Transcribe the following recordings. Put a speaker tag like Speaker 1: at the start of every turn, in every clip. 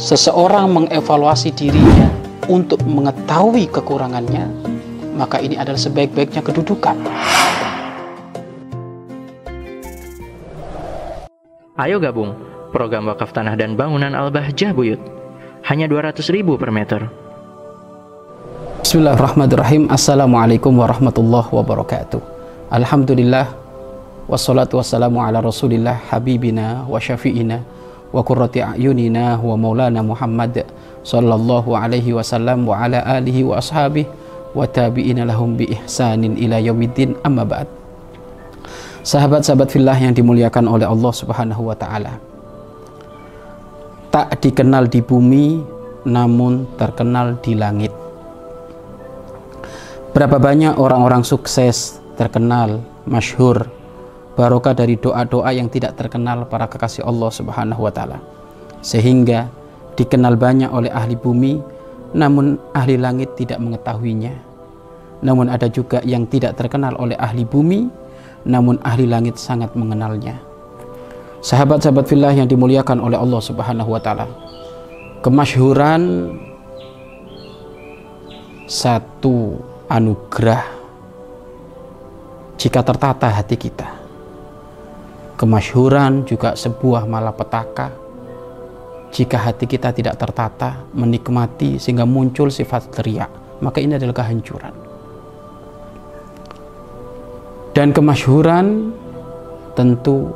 Speaker 1: seseorang mengevaluasi dirinya untuk mengetahui kekurangannya, maka ini adalah sebaik-baiknya kedudukan.
Speaker 2: Ayo gabung program wakaf tanah dan bangunan Al-Bahjah Buyut. Hanya 200 ribu per meter.
Speaker 1: Bismillahirrahmanirrahim. Assalamualaikum warahmatullahi wabarakatuh. Alhamdulillah wassalatu wassalamu ala Rasulillah habibina wa syafi'ina wa qurrati a'yunina wa maulana Muhammad sallallahu alaihi wasallam wa ala alihi wa ashabihi wa tabi'ina lahum bi ihsanin ila yaumiddin amma ba'd. Sahabat-sahabat fillah yang dimuliakan oleh Allah Subhanahu wa taala. Tak dikenal di bumi namun terkenal di langit. Berapa banyak orang-orang sukses, terkenal, masyhur, barokah dari doa-doa yang tidak terkenal para kekasih Allah Subhanahu wa taala. Sehingga dikenal banyak oleh ahli bumi namun ahli langit tidak mengetahuinya. Namun ada juga yang tidak terkenal oleh ahli bumi namun ahli langit sangat mengenalnya. Sahabat-sahabat fillah yang dimuliakan oleh Allah Subhanahu wa taala. Kemasyhuran satu anugerah jika tertata hati kita. Kemasyhuran juga sebuah malapetaka jika hati kita tidak tertata, menikmati sehingga muncul sifat teriak, maka ini adalah kehancuran. Dan kemasyhuran tentu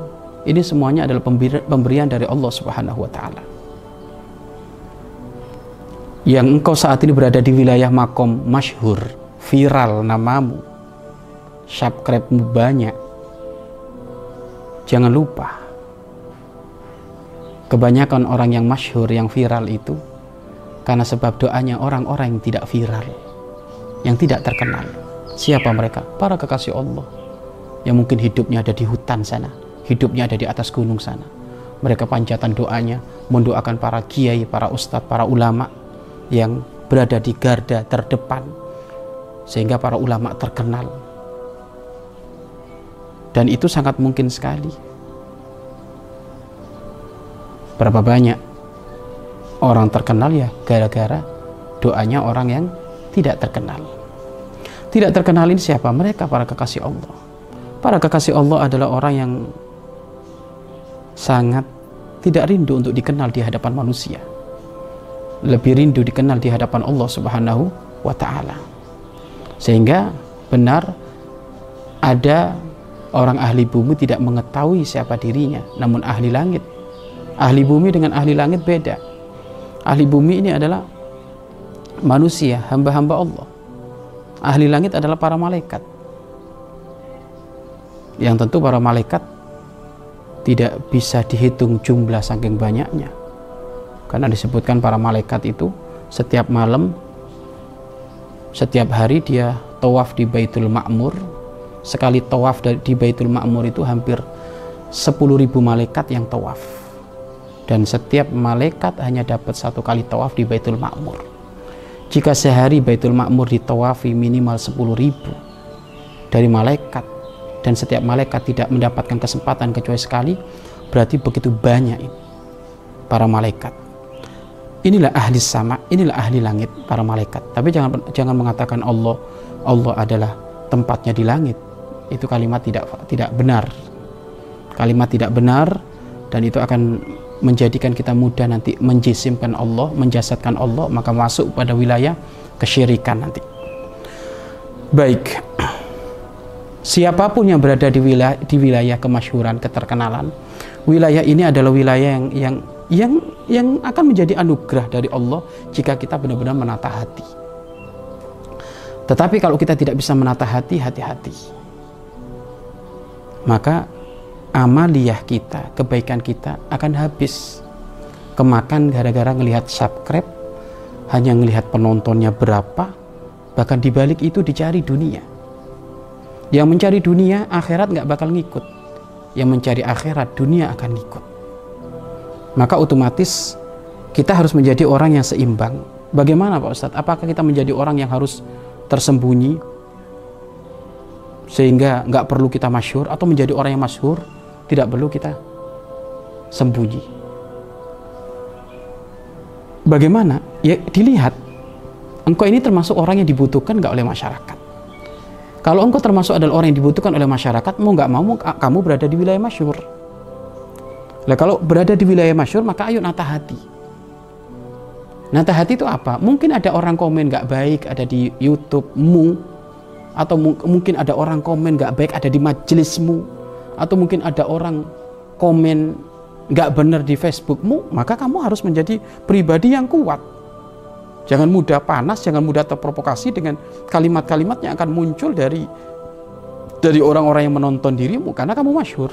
Speaker 1: ini semuanya adalah pemberian dari Allah Subhanahu wa taala yang engkau saat ini berada di wilayah makom masyhur viral namamu, subscribe-mu banyak. Jangan lupa, kebanyakan orang yang masyhur, yang viral itu karena sebab doanya orang-orang yang tidak viral, yang tidak terkenal. Siapa mereka? Para kekasih Allah yang mungkin hidupnya ada di hutan sana, hidupnya ada di atas gunung sana. Mereka panjatan doanya mendoakan para kiai, para ustadz, para ulama yang berada di garda terdepan sehingga para ulama terkenal dan itu sangat mungkin sekali. Berapa banyak orang terkenal ya gara-gara doanya orang yang tidak terkenal. Tidak terkenal ini siapa? Mereka para kekasih Allah. Para kekasih Allah adalah orang yang sangat tidak rindu untuk dikenal di hadapan manusia. Lebih rindu dikenal di hadapan Allah Subhanahu wa taala. Sehingga benar ada orang ahli bumi tidak mengetahui siapa dirinya, namun ahli langit. Ahli bumi dengan ahli langit beda. Ahli bumi ini adalah manusia, hamba-hamba Allah. Ahli langit adalah para malaikat. Yang tentu para malaikat tidak bisa dihitung jumlah saking banyaknya. Karena disebutkan para malaikat itu setiap malam setiap hari dia tawaf di Baitul Ma'mur sekali tawaf di Baitul Ma'mur itu hampir 10.000 malaikat yang tawaf dan setiap malaikat hanya dapat satu kali tawaf di Baitul Ma'mur jika sehari Baitul Ma'mur ditawafi minimal 10.000 dari malaikat dan setiap malaikat tidak mendapatkan kesempatan kecuali sekali berarti begitu banyak para malaikat inilah ahli sama, inilah ahli langit para malaikat. Tapi jangan jangan mengatakan Allah Allah adalah tempatnya di langit. Itu kalimat tidak tidak benar. Kalimat tidak benar dan itu akan menjadikan kita mudah nanti menjisimkan Allah, menjasadkan Allah, maka masuk pada wilayah kesyirikan nanti. Baik. Siapa pun yang berada di wilayah di wilayah kemasyhuran, keterkenalan, wilayah ini adalah wilayah yang yang yang yang akan menjadi anugerah dari Allah jika kita benar-benar menata hati. Tetapi kalau kita tidak bisa menata hati, hati-hati. Maka amaliyah kita, kebaikan kita akan habis. Kemakan gara-gara ngelihat subscribe, hanya ngelihat penontonnya berapa, bahkan dibalik itu dicari dunia. Yang mencari dunia, akhirat nggak bakal ngikut. Yang mencari akhirat, dunia akan ngikut maka otomatis kita harus menjadi orang yang seimbang. Bagaimana Pak Ustadz? Apakah kita menjadi orang yang harus tersembunyi sehingga nggak perlu kita masyur atau menjadi orang yang masyur tidak perlu kita sembunyi. bagaimana? Ya dilihat engkau ini termasuk orang yang dibutuhkan nggak oleh masyarakat. Kalau engkau termasuk adalah orang yang dibutuhkan oleh masyarakat, mau nggak mau kamu berada di wilayah masyur. Nah kalau berada di wilayah masyur maka ayo nata hati. Nata hati itu apa? Mungkin ada orang komen nggak baik ada di YouTube-mu, atau mungkin ada orang komen nggak baik ada di majelismu, atau mungkin ada orang komen nggak benar di Facebookmu, maka kamu harus menjadi pribadi yang kuat. Jangan mudah panas, jangan mudah terprovokasi dengan kalimat-kalimat yang akan muncul dari dari orang-orang yang menonton dirimu karena kamu masyhur.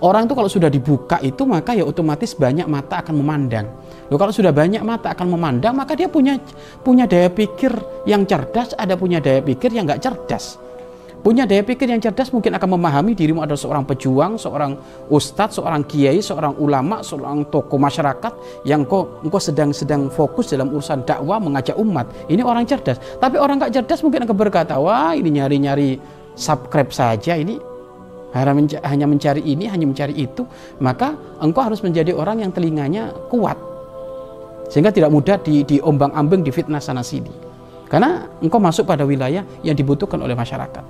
Speaker 1: Orang itu kalau sudah dibuka itu maka ya otomatis banyak mata akan memandang. Loh, kalau sudah banyak mata akan memandang maka dia punya punya daya pikir yang cerdas, ada punya daya pikir yang nggak cerdas. Punya daya pikir yang cerdas mungkin akan memahami dirimu adalah seorang pejuang, seorang ustadz, seorang kiai, seorang ulama, seorang tokoh masyarakat yang kok engkau sedang-sedang fokus dalam urusan dakwah mengajak umat. Ini orang cerdas. Tapi orang nggak cerdas mungkin akan berkata, wah ini nyari-nyari subscribe saja, ini hanya mencari ini, hanya mencari itu. Maka engkau harus menjadi orang yang telinganya kuat. Sehingga tidak mudah di, diombang-ambing, di fitnah sana sini. Karena engkau masuk pada wilayah yang dibutuhkan oleh masyarakat.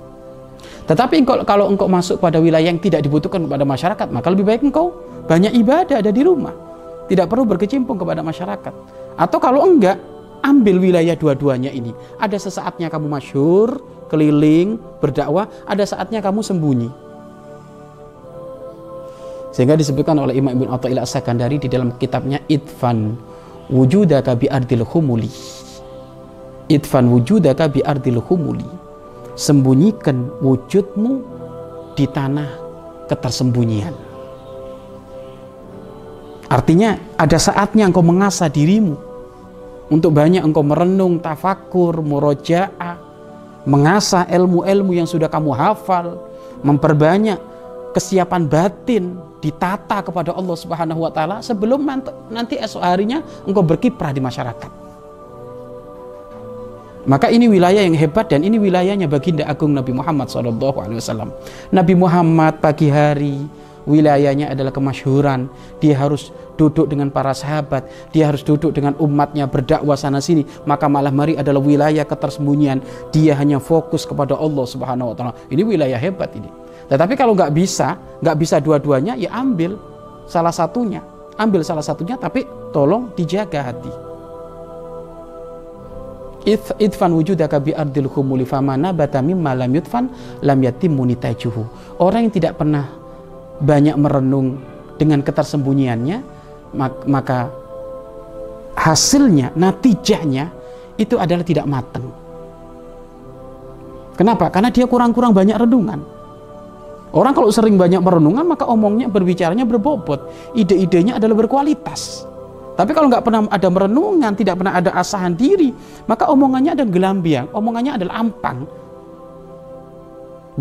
Speaker 1: Tetapi engkau, kalau engkau masuk pada wilayah yang tidak dibutuhkan kepada masyarakat, maka lebih baik engkau banyak ibadah ada di rumah. Tidak perlu berkecimpung kepada masyarakat. Atau kalau enggak, ambil wilayah dua-duanya ini. Ada sesaatnya kamu masyur, keliling, berdakwah, ada saatnya kamu sembunyi. Sehingga disebutkan oleh Imam Ibn Atta'illah As-Sakandari di dalam kitabnya Idfan wujudaka bi ardil humuli. Idfan wujudaka bi ardil humuli sembunyikan wujudmu di tanah ketersembunyian. Artinya ada saatnya engkau mengasah dirimu untuk banyak engkau merenung, tafakur, murojaah, mengasah ilmu-ilmu yang sudah kamu hafal, memperbanyak kesiapan batin ditata kepada Allah Subhanahu wa taala sebelum nanti esok harinya engkau berkiprah di masyarakat. Maka ini wilayah yang hebat dan ini wilayahnya baginda agung Nabi Muhammad SAW. Nabi Muhammad pagi hari wilayahnya adalah kemasyhuran. Dia harus duduk dengan para sahabat, dia harus duduk dengan umatnya berdakwah sana sini. Maka malah mari adalah wilayah ketersembunyian. Dia hanya fokus kepada Allah Subhanahu wa taala. Ini wilayah hebat ini. Tetapi kalau nggak bisa, nggak bisa dua-duanya, ya ambil salah satunya. Ambil salah satunya tapi tolong dijaga hati idfan wujudaka bi ardil famana bata mimma lam yudfan lam yatim munitajuhu. Orang yang tidak pernah banyak merenung dengan ketersembunyiannya maka hasilnya, natijahnya itu adalah tidak matang. Kenapa? Karena dia kurang-kurang banyak renungan. Orang kalau sering banyak merenungan maka omongnya berbicaranya berbobot. Ide-idenya adalah berkualitas. Tapi kalau nggak pernah ada merenungan, tidak pernah ada asahan diri, maka omongannya ada gelambiang, omongannya adalah ampang.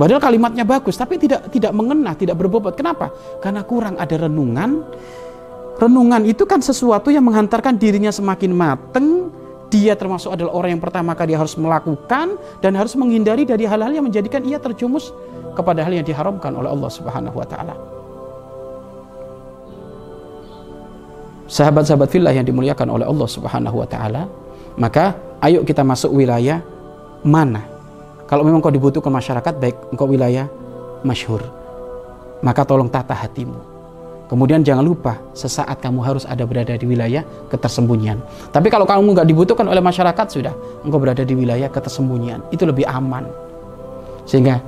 Speaker 1: Padahal kalimatnya bagus, tapi tidak tidak mengena, tidak berbobot. Kenapa? Karena kurang ada renungan. Renungan itu kan sesuatu yang menghantarkan dirinya semakin mateng. Dia termasuk adalah orang yang pertama kali harus melakukan dan harus menghindari dari hal-hal yang menjadikan ia terjumus kepada hal yang diharamkan oleh Allah Subhanahu wa taala. sahabat-sahabat fillah yang dimuliakan oleh Allah Subhanahu wa taala, maka ayo kita masuk wilayah mana? Kalau memang kau dibutuhkan masyarakat baik engkau wilayah masyhur, maka tolong tata hatimu. Kemudian jangan lupa sesaat kamu harus ada berada di wilayah ketersembunyian. Tapi kalau kamu nggak dibutuhkan oleh masyarakat sudah, engkau berada di wilayah ketersembunyian. Itu lebih aman. Sehingga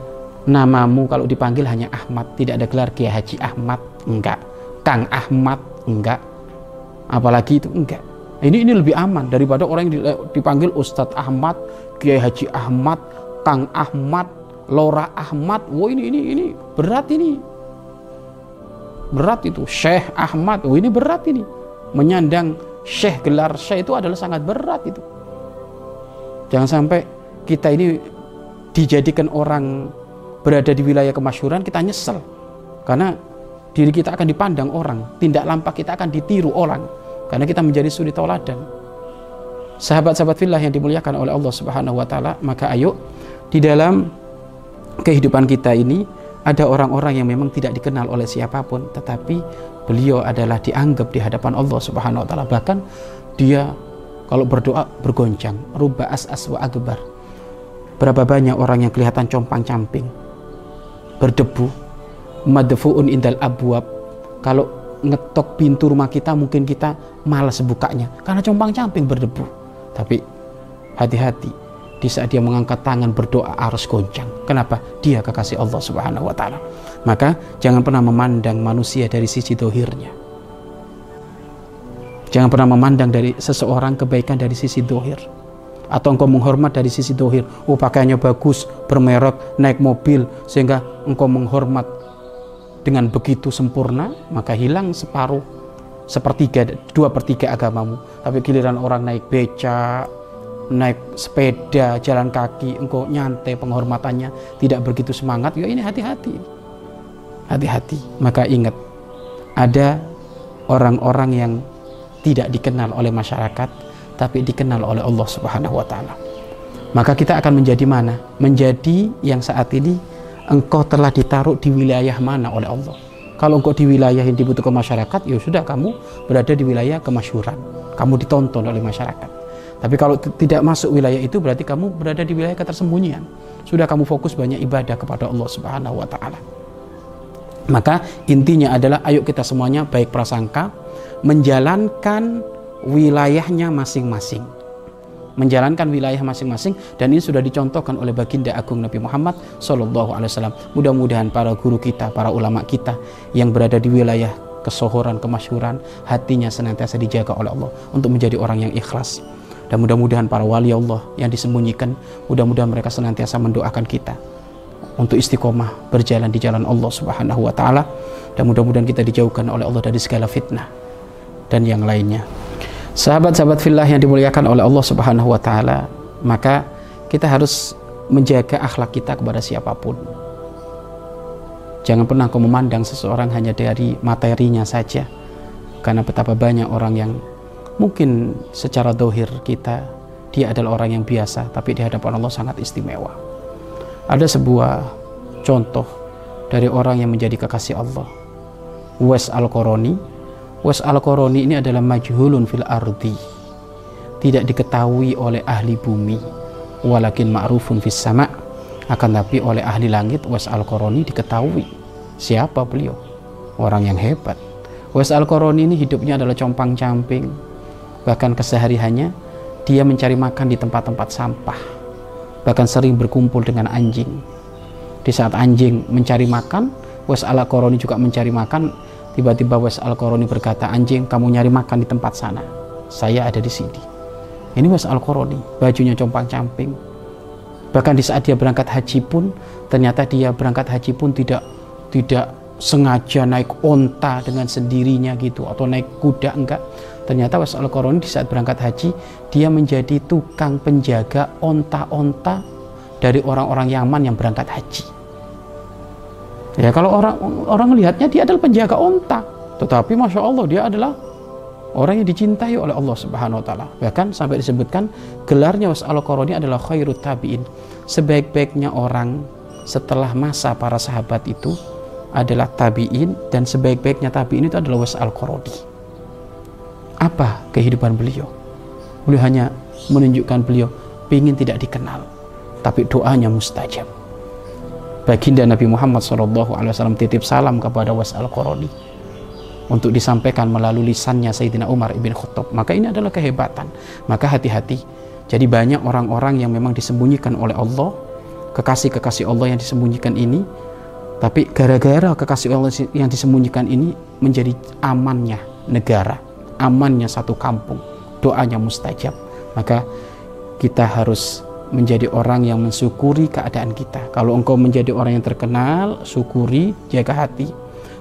Speaker 1: namamu kalau dipanggil hanya Ahmad, tidak ada gelar Kiai Haji Ahmad, enggak. Kang Ahmad, enggak apalagi itu enggak ini ini lebih aman daripada orang yang dipanggil Ustadz Ahmad Kiai Haji Ahmad Kang Ahmad Lora Ahmad. Wah ini ini ini berat ini. Berat itu. Syekh Ahmad. Wah ini berat ini. Menyandang Syekh gelar Syekh itu adalah sangat berat itu. Jangan sampai kita ini dijadikan orang berada di wilayah kemasyuran kita nyesel. Karena diri kita akan dipandang orang tindak lampak kita akan ditiru orang karena kita menjadi suri tauladan. Sahabat-sahabat fillah yang dimuliakan oleh Allah Subhanahu wa taala, maka ayo di dalam kehidupan kita ini ada orang-orang yang memang tidak dikenal oleh siapa pun tetapi beliau adalah dianggap di hadapan Allah Subhanahu wa taala. Bahkan dia kalau berdoa bergoncang ruba as as wa akbar. Berapa banyak orang yang kelihatan compang-camping berdebu madfuun indal abwab. Kalau ngetok pintu rumah kita mungkin kita malas bukanya karena compang-camping berdebu. Tapi hati-hati di saat dia mengangkat tangan berdoa harus goncang. Kenapa? Dia kekasih Allah Subhanahu wa taala. Maka jangan pernah memandang manusia dari sisi dohirnya. Jangan pernah memandang dari seseorang kebaikan dari sisi dohir. Atau engkau menghormat dari sisi dohir. Oh pakaiannya bagus, bermerek, naik mobil. Sehingga engkau menghormat dengan begitu sempurna. Maka hilang separuh, sepertiga, dua per tiga agamamu. Tapi giliran orang naik becak, naik sepeda, jalan kaki, engkau nyantai penghormatannya tidak begitu semangat, ya ini hati-hati. Hati-hati. Maka ingat, ada orang-orang yang tidak dikenal oleh masyarakat, tapi dikenal oleh Allah Subhanahu wa taala. Maka kita akan menjadi mana? Menjadi yang saat ini engkau telah ditaruh di wilayah mana oleh Allah. Kalau engkau di wilayah yang dibutuhkan masyarakat, ya sudah kamu berada di wilayah kemasyuran. Kamu ditonton oleh masyarakat. Tapi kalau tidak masuk wilayah itu berarti kamu berada di wilayah ketersembunyian. Sudah kamu fokus banyak ibadah kepada Allah Subhanahu wa taala. Maka intinya adalah ayo kita semuanya baik prasangka menjalankan wilayahnya masing-masing. Menjalankan wilayah masing-masing dan ini sudah dicontohkan oleh baginda agung Nabi Muhammad Shallallahu alaihi wasallam. Mudah-mudahan para guru kita, para ulama kita yang berada di wilayah kesohoran, kemasyuran, hatinya senantiasa dijaga oleh Allah untuk menjadi orang yang ikhlas dan mudah-mudahan para wali Allah yang disembunyikan, mudah-mudahan mereka senantiasa mendoakan kita untuk istiqomah berjalan di jalan Allah Subhanahu wa taala dan mudah-mudahan kita dijauhkan oleh Allah dari segala fitnah dan yang lainnya. Sahabat-sahabat fillah yang dimuliakan oleh Allah Subhanahu wa taala, maka kita harus menjaga akhlak kita kepada siapa pun. Jangan pernah kau memandang seseorang hanya dari materinya saja. Karena betapa banyak orang yang mungkin secara dohir kita dia adalah orang yang biasa tapi di hadapan Allah sangat istimewa. Ada sebuah contoh dari orang yang menjadi kekasih Allah. Wes Al-Qarani Wes Al-Qarani ini adalah majhulun fil ardi. Tidak diketahui oleh ahli bumi. Walakin ma'rufun fis sama. Akan tapi oleh ahli langit Wes Al-Qarani diketahui. Siapa beliau? Orang yang hebat. Wes Al-Qarani ini hidupnya adalah compang-camping bahkan kesehariannya dia mencari makan di tempat-tempat sampah. Bahkan sering berkumpul dengan anjing. Di saat anjing mencari makan Wes al Koroni juga mencari makan. Tiba-tiba Wes al Koroni berkata anjing kamu nyari makan di tempat sana. Saya ada di sini. Ini Wes al Koroni bajunya compang-camping bahkan di saat dia berangkat haji pun ternyata dia berangkat haji pun tidak tidak sengaja naik onta dengan sendirinya gitu atau naik kuda enggak ternyata was al di saat berangkat haji dia menjadi tukang penjaga onta-onta dari orang-orang Yaman yang berangkat haji. Ya kalau orang orang melihatnya dia adalah penjaga onta tetapi masya Allah dia adalah orang yang dicintai oleh Allah Subhanahu Wa Taala. Bahkan sampai disebutkan gelarnya was al adalah khairut tabiin. Sebaik-baiknya orang setelah masa para sahabat itu adalah tabiin dan sebaik-baiknya tabiin itu adalah was al -Qarodi apa kehidupan beliau? Beliau hanya menunjukkan beliau ingin tidak dikenal tapi doanya mustajab. Baginda Nabi Muhammad SAW titip salam kepada Was al -Qarani untuk disampaikan melalui lisannya Sayyidina Umar ibn Khattab. Maka ini adalah kehebatan. Maka hati-hati. Jadi banyak orang-orang yang memang disembunyikan oleh Allah kekasih-kekasih Allah yang disembunyikan ini tapi gara-gara kekasih Allah yang disembunyikan ini menjadi amannya negara amannya satu kampung doanya mustajab. Maka kita harus menjadi orang yang mensyukuri keadaan kita. Kalau engkau menjadi orang yang terkenal syukuri jaga hati.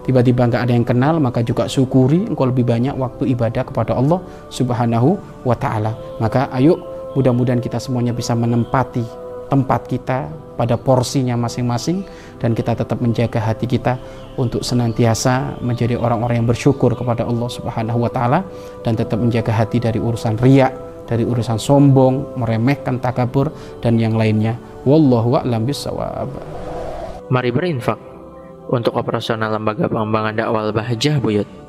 Speaker 1: Tiba-tiba nggak ada yang kenal maka juga syukuri engkau lebih banyak waktu ibadah kepada Allah subhanahu wa ta'ala. Maka ayo mudah-mudahan kita semuanya bisa menempati tempat kita pada porsinya masing-masing dan kita tetap menjaga hati kita untuk senantiasa menjadi orang-orang yang bersyukur kepada Allah Subhanahu wa taala dan tetap menjaga hati dari urusan riak, dari urusan sombong, meremehkan takabur dan yang lainnya. Wallahu a'lam bishawab.
Speaker 2: Mari berinfak untuk operasional lembaga pengembangan dakwah Bahjah Buyut.